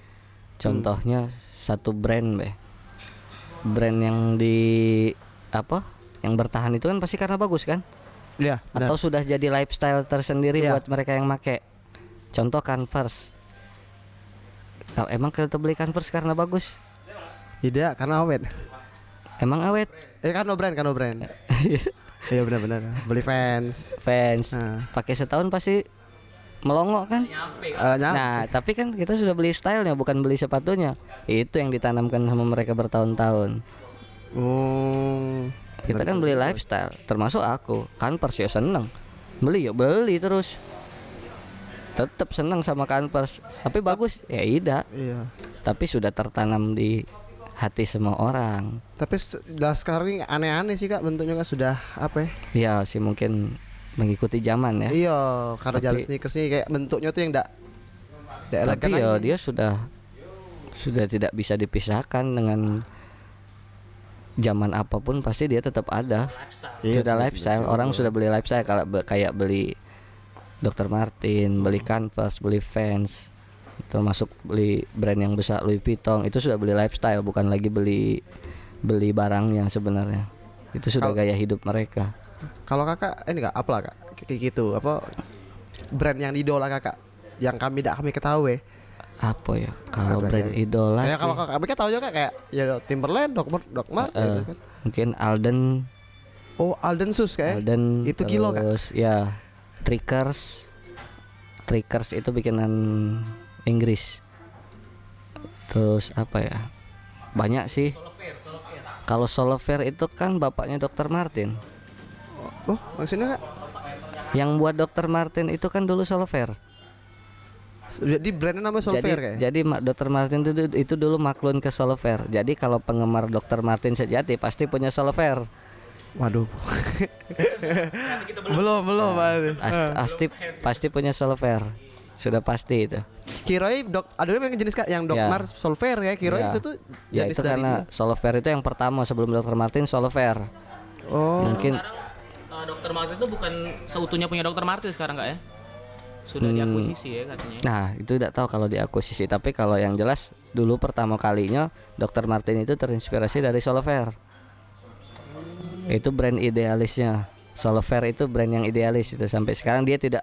Contohnya satu brand, Be. Brand yang di apa? Yang bertahan itu kan pasti karena bagus kan? Iya. Atau sudah jadi lifestyle tersendiri Iya. buat mereka yang make. Contoh Converse. Kalau emang kita beli Converse karena bagus? tidak karena awet. Emang awet? Eh kan no brand, kan no brand. [laughs] Iya benar-benar. Beli fans. Fans. Nah, Pakai setahun pasti melongo kan? Eh. Nah, tapi kan kita sudah beli stylenya bukan beli sepatunya. Itu yang ditanamkan sama mereka bertahun-tahun. Oh. Kita kan beli lifestyle, termasuk aku. Converse ya seneng. Beli ya beli terus. Tetap seneng sama Converse. Tapi bagus ya tidak. Iya. Tapi sudah tertanam di hati semua orang. Tapi dah sekarang ini aneh-aneh sih kak bentuknya kak sudah apa ya? Ya sih mungkin mengikuti zaman ya. Iya, karena Tapi- jalan sneakers ini kayak bentuknya tuh yang enggak elegan Tapi ya dia sudah sudah tidak bisa dipisahkan dengan zaman apa pun pasti dia tetap ada. Iya sudah sih, lifestyle betul. orang sudah beli lifestyle kalau be- kayak beli Dr. Martin beli Converse beli Vans termasuk beli brand yang besar Louis Vuitton itu sudah beli lifestyle bukan lagi beli beli barang yang sebenarnya itu sudah Kal- gaya hidup mereka Kalau kakak ini kak apalah kak kayak gitu apa brand yang idola kakak yang kami tidak kami ketahui. Apa ya? Kalau brand ya? idola Kayak sih, kalau kakak kami kan tahu juga kayak ya Timberland, Doc Doc Mart eh, gitu kan. mungkin Alden. Oh Alden Sus kayak. Alden itu kilo, terus ya Trickers. Trickers itu bikinan Inggris. Terus apa ya? Banyak sih. Kalau Solofair itu kan bapaknya Dr. Martin. Oh maksudnya kak yang buat Dr. Martin itu kan dulu Solofair jadi brandnya namanya jadi Solfair kayak. jadi Dr. Martin itu, itu dulu maklun ke Solofair jadi kalau penggemar Dr. Martin sejati pasti punya Solofair Waduh. belum belum. Pak. Ast- pasti pasti punya Solofair sudah pasti itu Kiroi dok ada yang jenis kak yang Doc Ya. Mart Solfair ya Kiroi Ya. itu tuh Ya jenis itu dari karena dia. Solofair itu yang pertama sebelum Dr. Martin Solofair. Oh. Mungkin Sekarang dokter Martin itu bukan seutuhnya punya dokter Martin sekarang nggak ya? Sudah diakuisisi ya katanya. Nah, itu tidak tahu kalau diakuisisi, tapi kalau yang jelas dulu pertama kalinya Dr. Martin itu terinspirasi dari Solover. Itu brand idealisnya. Solover itu brand yang idealis itu sampai sekarang dia tidak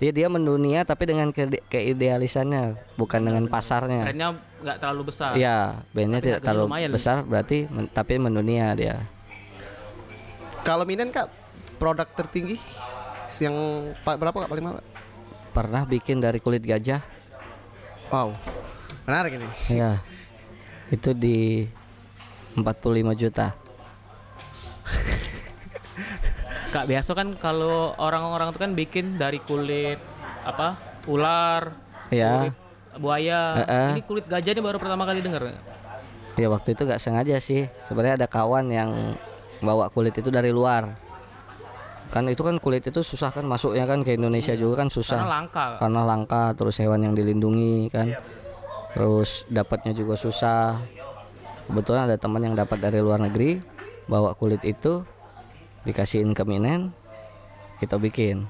dia dia mendunia tapi dengan ke- keidealisannya bukan dengan pasarnya. Brandnya nggak terlalu besar. Iya, bandnya Tapi tidak terlalu lumayan. besar berarti men- tapi mendunia dia. Kalau Minen kak produk tertinggi yang pa- berapa kak paling mahal? Pernah bikin dari kulit gajah? Wow, menarik ini. Iya. Itu di 45 juta. Kak biasa kan kalau orang-orang itu kan bikin dari kulit apa? Ular, Iya. kulit buaya. Heeh. Ini kulit gajah ini baru pertama kali dengar. Ya waktu itu gak sengaja sih. Sebenarnya ada kawan yang bawa kulit itu dari luar. Kan itu kan kulit itu susah kan masuknya kan ke Indonesia juga kan Karena susah. langka. Karena langka terus hewan yang dilindungi kan. Terus dapatnya juga susah. Kebetulan ada teman yang dapat dari luar negeri bawa kulit itu dikasihin ke Minen kita bikin.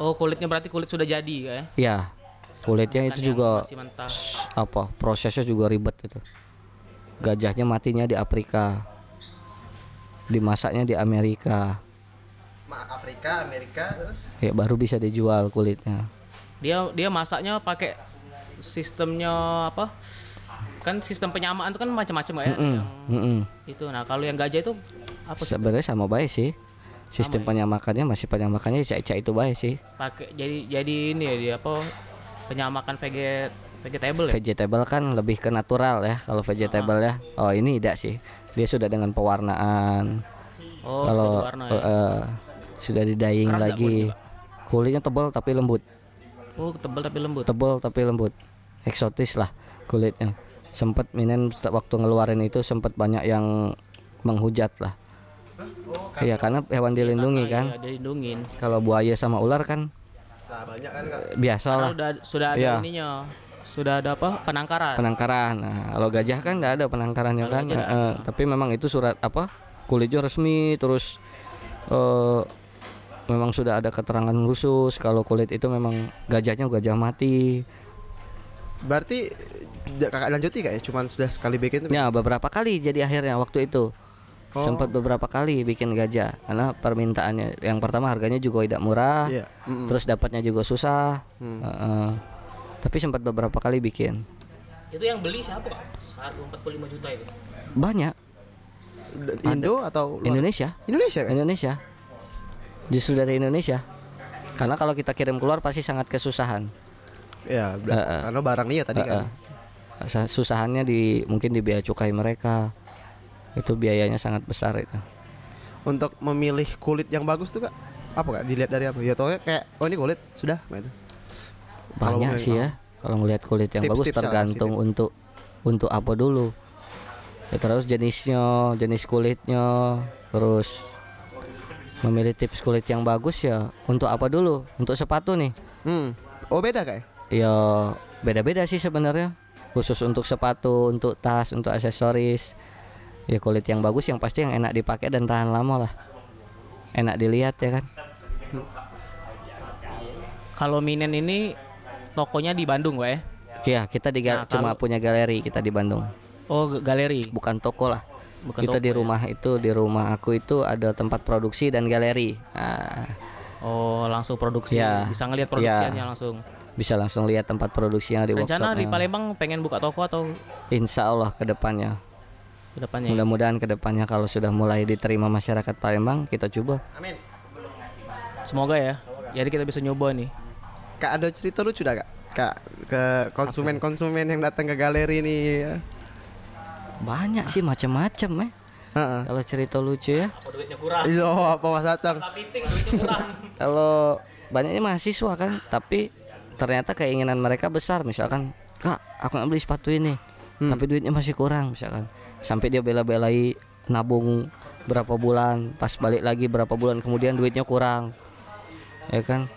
Oh kulitnya berarti kulit sudah jadi ya? Ya kulitnya Bukan itu juga apa prosesnya juga ribet itu gajahnya matinya di Afrika dimasaknya di Amerika Afrika, Amerika terus. ya baru bisa dijual kulitnya Dia dia masaknya pakai sistemnya apa? Kan sistem penyamaan itu kan macam-macam ya. Mm, Yang mm-mm. itu. Nah kalau yang gajah itu apa sih? sebenarnya sama baik sih sistem ya? penyamakannya masih penyamakannya cek itu baik sih Pakai jadi jadi ini ya dia apa? Penyamakan veget vegetable ya. vegetable kan lebih ke natural ya kalau vegetable ya oh ini tidak sih dia sudah dengan pewarnaan Oh, kalau sudah warna ya. eh, sudah di dyeing Keras lagi kulitnya tebal tapi lembut Oh, tebal tapi lembut. tebal tapi lembut eksotis lah kulitnya sempet minen waktu ngeluarin itu sempet banyak yang menghujat lah iya karena hewan dilindungi Karena, kan iya, dilindungin. kalau buaya sama ular kan Nah, banyak kan kak. biasa Karena lah udah sudah ada Iya. ininya. Sudah ada apa? Penangkaran. penangkaran nah kalau gajah kan nggak ada penangkarannya Kalau kan Eh, tapi memang itu surat apa kulitnya resmi terus eh memang sudah ada keterangan khusus kalau kulit itu memang gajahnya gajah mati Berarti kakak lanjuti kak ya? Cuman sudah sekali bikin. Ya beberapa kali jadi akhirnya waktu itu Oh. sempat beberapa kali bikin gajah karena permintaannya yang pertama harganya juga tidak murah, Iya. mm-mm. terus dapatnya juga susah. Hmm. Heeh. tapi sempat beberapa kali bikin Itu yang beli siapa, Pak? Seharga 45 juta itu. banyak Indo atau luar? Indonesia Indonesia kan? Indonesia justru dari Indonesia karena kalau kita kirim keluar pasti sangat kesusahan bela- Heeh. karena barang nih ya tadi kan. Heeh. Sa- susahannya di mungkin di biaya cukai mereka itu biayanya sangat besar itu Untuk memilih kulit yang bagus tuh kak, apa kak? Dilihat dari apa? Ya tau kayak, oh ini kulit sudah, itu. Banyak sih ya kalau melihat kulit yang bagus Tips-tips lah, tergantung untuk untuk apa dulu ya, terus jenisnya jenis kulitnya terus memilih tips kulit yang bagus ya untuk apa dulu untuk sepatu nih Hmm. Oh beda kak? ya? ya beda-beda sih sebenarnya khusus untuk sepatu untuk tas untuk aksesoris ya kulit yang bagus yang pasti yang enak dipakai dan tahan lama lah enak dilihat ya kan Kalau Minen ini tokonya di Bandung, Pak ya? ya kita di Nah, cuma kalau- punya galeri kita di Bandung Oh, galeri. bukan toko lah Bukan itu toko di ya? rumah itu di rumah aku itu ada tempat produksi dan galeri nah, Oh, langsung produksi. Ya. Bisa ngelihat Ya. produksiannya langsung. bisa langsung lihat tempat produksinya di Rencana di workshopnya Palembang pengen buka toko atau insya Allah ke depannya ke depannya? mudah-mudahan ke depannya kalau sudah mulai diterima masyarakat Palembang kita coba Amin. Semoga ya. Jadi kita bisa nyoba nih. Kak ada cerita lucu dah kak? Kak ke konsumen-konsumen yang datang ke galeri ini. ya. Banyak sih macam-macam eh Heeh. kalau cerita lucu ya Apa duitnya kurang? Iya, apa Mas Acang? Kurang. [laughs] kalau banyaknya mahasiswa kan tapi ternyata keinginan mereka besar misalkan kak aku nggak beli sepatu ini tapi duitnya masih kurang misalkan sampai dia bela-belai nabung berapa bulan pas balik lagi berapa bulan kemudian duitnya kurang ya kan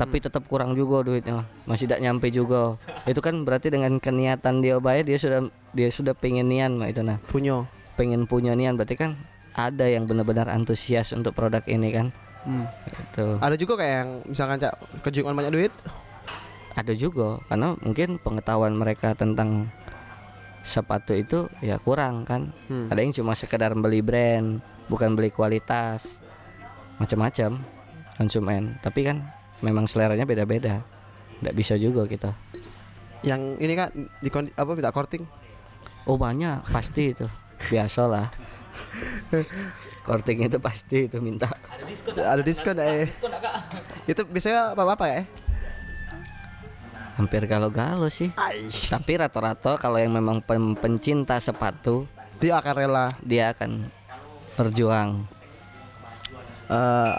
tapi tetap kurang juga duitnya masih tidak nyampe juga itu kan berarti dengan keniatan dia baik dia sudah dia sudah pengen nian mah itu nah Punya. pengen punya nian berarti kan ada yang benar-benar antusias untuk produk ini kan Hmm. Itu Ada juga kayak yang misalkan cak kejuan banyak duit. ada juga karena mungkin pengetahuan mereka tentang sepatu itu ya kurang kan. Hmm. Ada yang cuma sekedar beli brand, bukan beli kualitas. Macam-macam konsumen. Tapi kan memang seleranya beda-beda. Nggak bisa juga kita. Yang ini kan di kondi- apa minta korting. Oh banyak pasti itu biasalah [laughs] korting itu pasti itu minta Ada diskon. Ada diskon eh. Diskon? Itu biasanya apa-apa ya? hampir galau-galau sih tapi rata-rata kalau yang memang pen- pencinta sepatu Dia akan rela. dia akan berjuang Eh,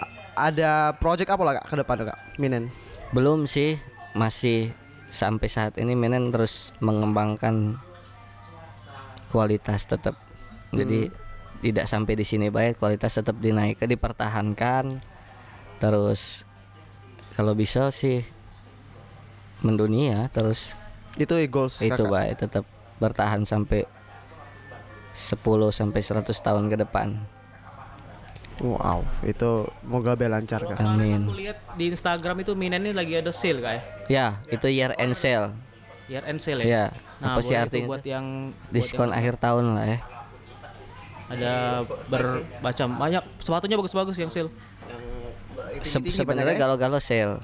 ada project apa lah kak ke depan kak? Minen. belum sih masih sampai saat ini Menen terus mengembangkan kualitas tetap jadi tidak sampai di sini baik kualitas tetap dinaikkan dipertahankan terus kalau bisa sih mendunia terus Itu goals itu kakak. baik tetap bertahan sampai 10 sampai 100 tahun ke depan Wow, itu moga be lancar kak. amin Aku lihat di Instagram itu Minen ini lagi ada sale kak ya. ya itu year end sale Year end sale ya. ya Nah, apa sih artinya buat yang buat diskon yang akhir tahun lah ya ada bermacam banyak sepatunya bagus-bagus yang sale. Se- sebenarnya galau-galau sale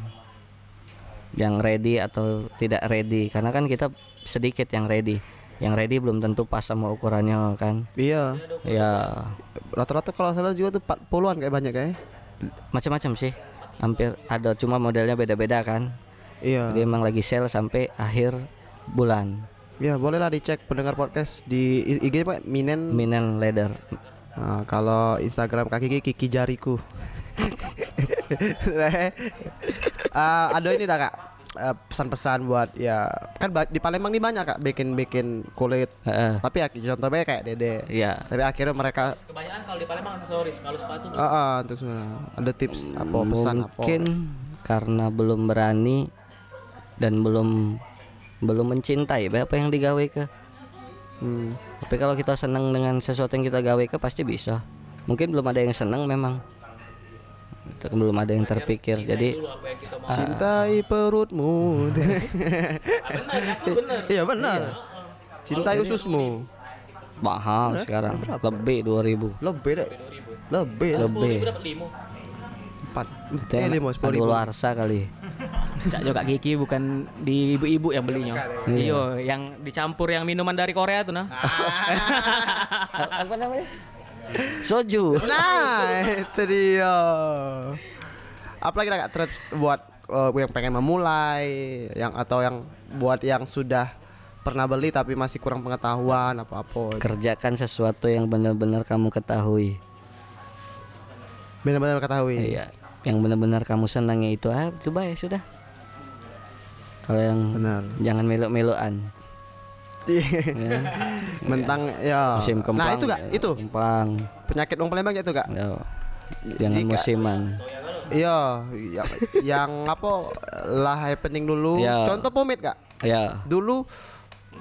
yang ready atau tidak ready karena kan kita sedikit yang ready yang ready belum tentu pas sama ukurannya kan? Iya, ya rata-rata kalau salah juga tuh 40-an kayak banyak kayak. macam-macam sih. Hampir ada cuma modelnya beda-beda kan? Iya. jadi emang lagi sale sampai akhir bulan. Ya bolehlah dicek pendengar podcast di IG pak Minen. minen leather. Nah, kalau Instagram kaki Kiki Kiki jariku. Ah, [laughs] [laughs] ada ini dah kak pesan-pesan buat ya kan di Palembang nih banyak kak bikin-bikin kulit. Heeh. tapi ya contohnya kayak Dede. Iya. Tapi akhirnya mereka Kebanyakan kalau di Palembang aksesoris, kalau sepatu ah ah, untuk semua. Ada tips apa pesan apa? Mungkin karena belum berani dan belum belum mencintai apa yang digawe ke? Hmm. tapi kalau kita senang dengan sesuatu yang kita gawe ke pasti bisa. Mungkin belum ada yang senang memang. Itu belum ada yang terpikir. Jadi mau. cintai perutmu. Ah, benar, aku benar. iya benar. Cintai ususmu. mahal sekarang. Lebih 2000 lebih deh. Lebih lebih. Empat. Eh lima sepuluh ribu. luarsa kali. Cak juga Kiki bukan di ibu-ibu yang belinya. Iya, yang dicampur yang minuman dari Korea tuh nah. [laughs] apa namanya? Soju. Nah, itu dia. Apalagi kak tips buat eh, yang pengen memulai, yang atau yang buat yang sudah pernah beli tapi masih kurang pengetahuan apa-apa. kerjakan sesuatu yang benar-benar kamu ketahui Benar-benar ketahui. Iya, yang benar-benar kamu senangnya itu ah coba ya sudah. Kalau yang Benar. jangan melo-meloan. ya. Mentang ya. Musim kemplang. Nah, itu kak, ya, itu Kemplang. penyakit Palembang itu kak. Ya. Jangan Jika- musiman. Iya, yang, yang apa lah happening dulu. Iya. Contoh pomade kak. Ya. Dulu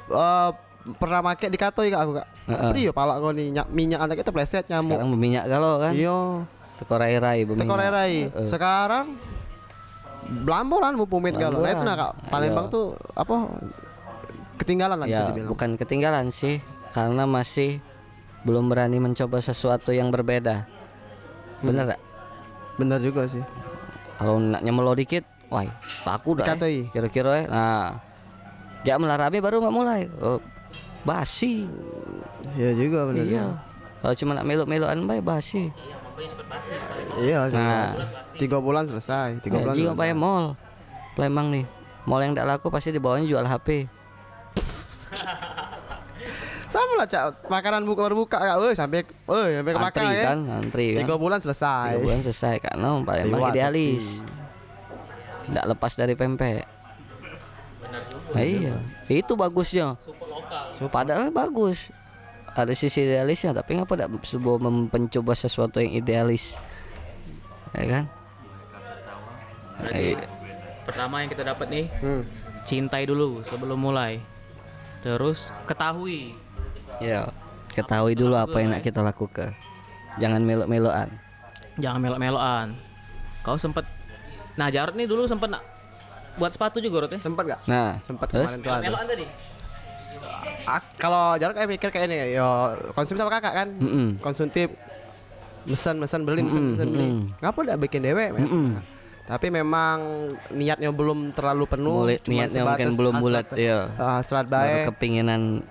eh pernah make di katoi kak aku kak. Heeh. Iya palak kau nih nyak- minyak anak itu pleset nyamuk. Sekarang berminyak galau kan? Iya. Teko rai-rai berminyak. Teko rai Sekarang Belamboran mau pumit galau. Nah itu nah kak Palembang Ayo. tuh apa ketinggalan lah bisa Ya, dibilang. bukan ketinggalan sih, karena masih belum berani mencoba sesuatu yang berbeda. Bener gak? Bener juga sih. Kalau nak nyemelo dikit, wah, laku dah. Eh. Kira-kira eh. Nah, dia melarabi baru nggak mulai. Oh, basi. Iya juga bener. Iya. Kalau cuma nak melo-meloan bae basi. Iya. Nah. Tiga bulan selesai. Tiga Ya, bulan. jika bae mall. Palembang nih. Mall yang tidak laku pasti di bawahnya jual HP. Lah cak. Makanan buka baru buka kak. Woi sampai, woi sampai ke Antri makan ya. kan, antri kan. Tiga bulan selesai. Tiga bulan selesai karena Palembang Lewat, idealis. Tidak lepas dari pempek. Nah, iya, itu bagusnya. Padahal bagus. Ada sisi idealisnya, tapi ngapa tidak sebuah mencoba sesuatu yang idealis? Ya kan? Berarti pertama yang kita dapat nih Hmm. cintai dulu sebelum mulai. Terus ketahui Ya, ketahui dulu apa yang nak kita lakukan. Jangan melok-melokan. jangan melok-melokan. kau sempet nah Jarod nih dulu sempet nak buat sepatu juga Rod ya Sempat gak? Nah, Sempat kemarin tuh ada. melokan tadi Ah, kalau jarak kayak mikir kayak ini yo konsumsi sama kakak kan Mm-mm. konsumtif mesen mesen beli mesen Mm-mm, mesen beli mm-mm. ngapa udah bikin dewe men? Mm-mm. tapi memang niatnya belum terlalu penuh mulai cuman niatnya mungkin belum bulat ya. ah, hasrat Baru baik kepinginan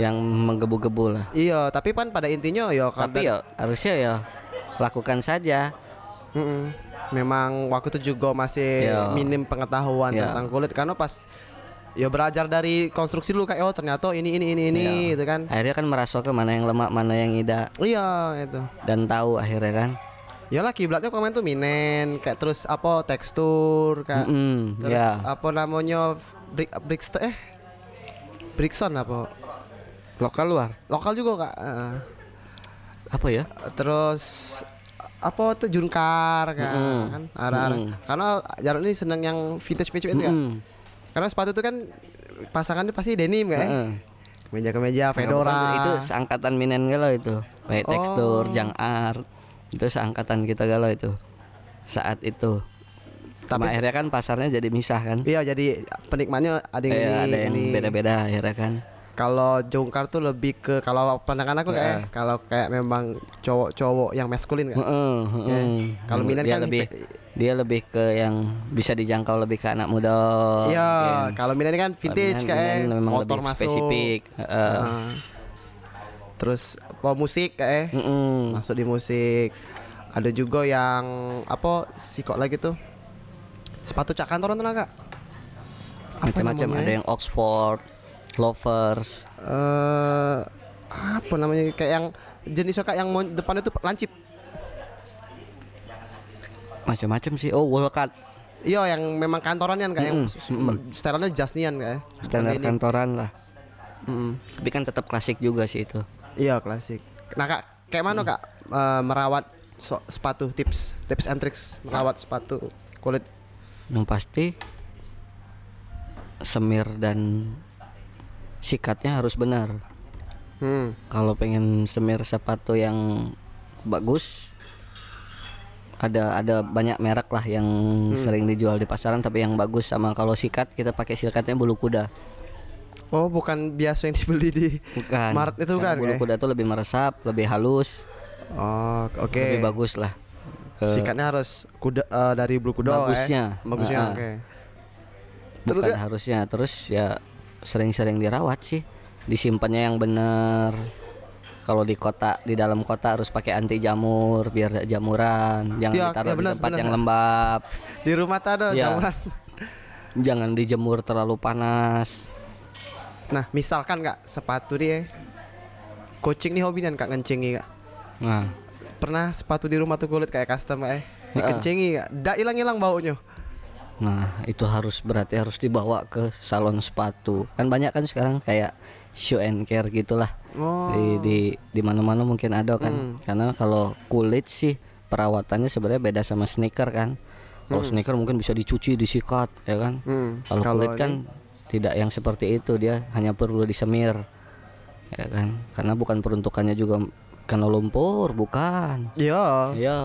yang menggebu-gebu lah. iya tapi kan pada intinya yo Tapi ya harusnya ya lakukan saja. Mm-mm. memang waktu itu juga masih Iya. minim pengetahuan Iya. tentang kulit karena pas ya belajar dari konstruksi dulu kayak oh ternyata ini ini ini ini Iya. gitu kan Akhirnya kan merasuk ke mana yang lemak, mana yang tidak iya itu dan tahu akhirnya kan. ya lah kiblatnya komen tuh minen kayak terus apa tekstur kayak Mm-mm, terus ya. apa namanya brick brick eh Brickson apa Lokal luar. lokal juga kak Heeh. Apa ya? terus apa tuh Junkar kan, Mm-mm. kan arah-arah. Mm-mm. karena Jarod ini seneng yang vintage vintage itu kan Mm-mm. karena sepatu itu kan pasangannya pasti denim kan Heeh. kemeja kemeja fedora itu seangkatan minen galau itu. Kayak Oh. tekstur, jang art. Itu seangkatan kita galau itu. Saat itu. Tapi tapi akhirnya kan pasarnya jadi misah kan. iya jadi penikmatnya ada yang Kayak ini ada yang beda-beda akhirnya kan. Kalau Jungkar tuh lebih ke kalau pandangan aku kayak kalau kayak memang cowok-cowok yang maskulin kan Heeh, heeh. kalau Minen dia kan lebih hipe- dia lebih ke yang bisa dijangkau lebih ke anak muda. Iya, mungkin. kalau Milan ini kan vintage kayak motor masuk. spesifik. Heeh. Heeh. Terus apa musik kayak Mm-mm. masuk di musik. Ada juga yang apa sih kok lagi tuh? Sepatu cak kantoran tuh Kak. Apa Macam-macam ada yang Oxford, Lovers. eh apa namanya kayak yang jenis kak yang depannya tuh lancip. Macam-macam sih. Oh, Wolcat. Iya yang memang kantoran kan kayak yang Mm-mm, s- s- stylenya Jasnian kayak. Standar kantoran lah. Mm-mm. Tapi kan tetap klasik juga sih itu. Iya klasik. Nah kak, kayak mana kak eh, merawat so- sepatu tips tips and tricks merawat sepatu kulit? Yang pasti semir dan sikatnya harus benar. Hmm. Kalau pengen semir sepatu yang bagus ada ada banyak merek lah yang sering dijual di pasaran tapi yang bagus sama kalau sikat kita pakai sikatnya bulu kuda. Oh bukan biasa yang dibeli di Bukan. Maret itu Karena kan, Bulu kayak? kuda tuh lebih meresap, lebih halus, Oh oke. lebih bagus lah. Ke- Sikatnya harus kuda eh, dari bulu kuda. Bagusnya. Eh. Bagusnya. Ah. Oke. Terus bukan ya? harusnya terus ya sering-sering dirawat sih. Disimpannya yang benar kalau di kota di dalam kota harus pakai anti jamur biar jamuran. Jangan Iya, ditaruh iya, di benar, tempat benar. yang lembab. Di rumah tuh ada Iya. jamuran. [laughs] jangan dijemur terlalu panas. Nah misalkan kak sepatu dia. Kucing nih hobinya kak ngencingi kak nah. Pernah sepatu di rumah tuh kulit kayak custom eh? Dikencingi kak Dah hilang-hilang baunya nah itu harus berarti harus dibawa ke salon sepatu. Kan banyak kan sekarang kayak show and care gitulah. Oh. di di di mana-mana mungkin ada kan. Karena kalau kulit sih perawatannya sebenarnya beda sama sneaker kan. Kalau sneaker mungkin bisa dicuci disikat ya kan? Hmm, kalau kulit kan tidak yang seperti itu. Dia hanya perlu disemir ya kan? Karena bukan peruntukannya juga kena lumpur bukan. Iya. Ya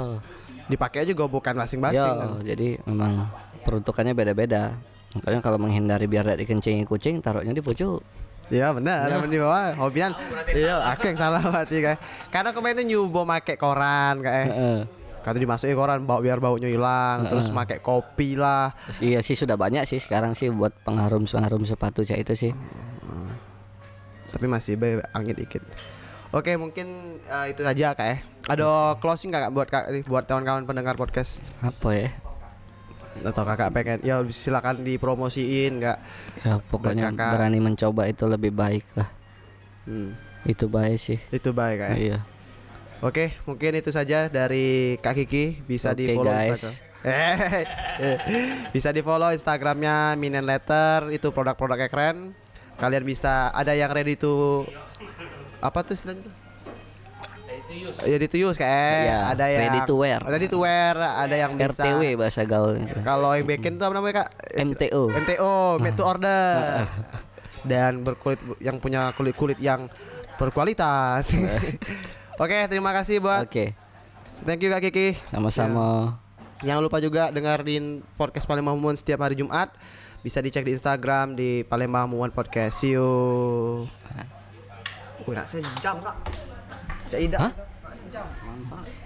Dipakai juga bukan masing-masing ya kan? jadi memang peruntukannya beda-beda makanya kalau menghindari biar tidak dikencingi kucing taruhnya di pucuk Iya benar, Ya. di bawah hobian. Iya, aku yang salah berarti kayak. Karena kemarin itu nyoba make koran kayak. Heeh. Kata dimasukin koran bau biar baunya hilang, terus make kopi lah. Iya sih sudah banyak sih sekarang sih buat pengharum pengharum sepatu cak itu sih Tapi masih be angin dikit. Oke, mungkin eh, itu saja kak ya. Ada closing kakak buat kak buat kawan-kawan pendengar podcast apa ya atau kakak pengen ya silakan dipromosiin nggak? ya pokoknya kakak. berani mencoba itu lebih baik lah Hmm, itu baik sih itu baik kak. ya. iya Oke, mungkin itu saja dari Kak Kiki bisa di Oke, follow guys. Instagram. [laughs] Bisa di follow Instagramnya Minen Letter itu produk-produknya keren. Kalian bisa ada yang ready to apa tuh istilahnya tuh? Ready to use kayak Iya, ada yang ready to wear. Ready to wear, ada yang bisa RTW bahasa gaul gitu. Kalau yang backend tuh apa namanya Kak? MTO. MTO, made to order. [laughs] Dan berkulit yang punya kulit-kulit yang berkualitas. [laughs] Oke, terima kasih buat Oke, Thank you Kak Kiki. sama-sama. Jangan lupa juga dengerin podcast Palembang Mumun setiap hari Jumat. Bisa dicek di Instagram di Palembang Mumun Podcast. See you. Udah sejam kak. Cak Ida. Hah? Sejam. Mantap.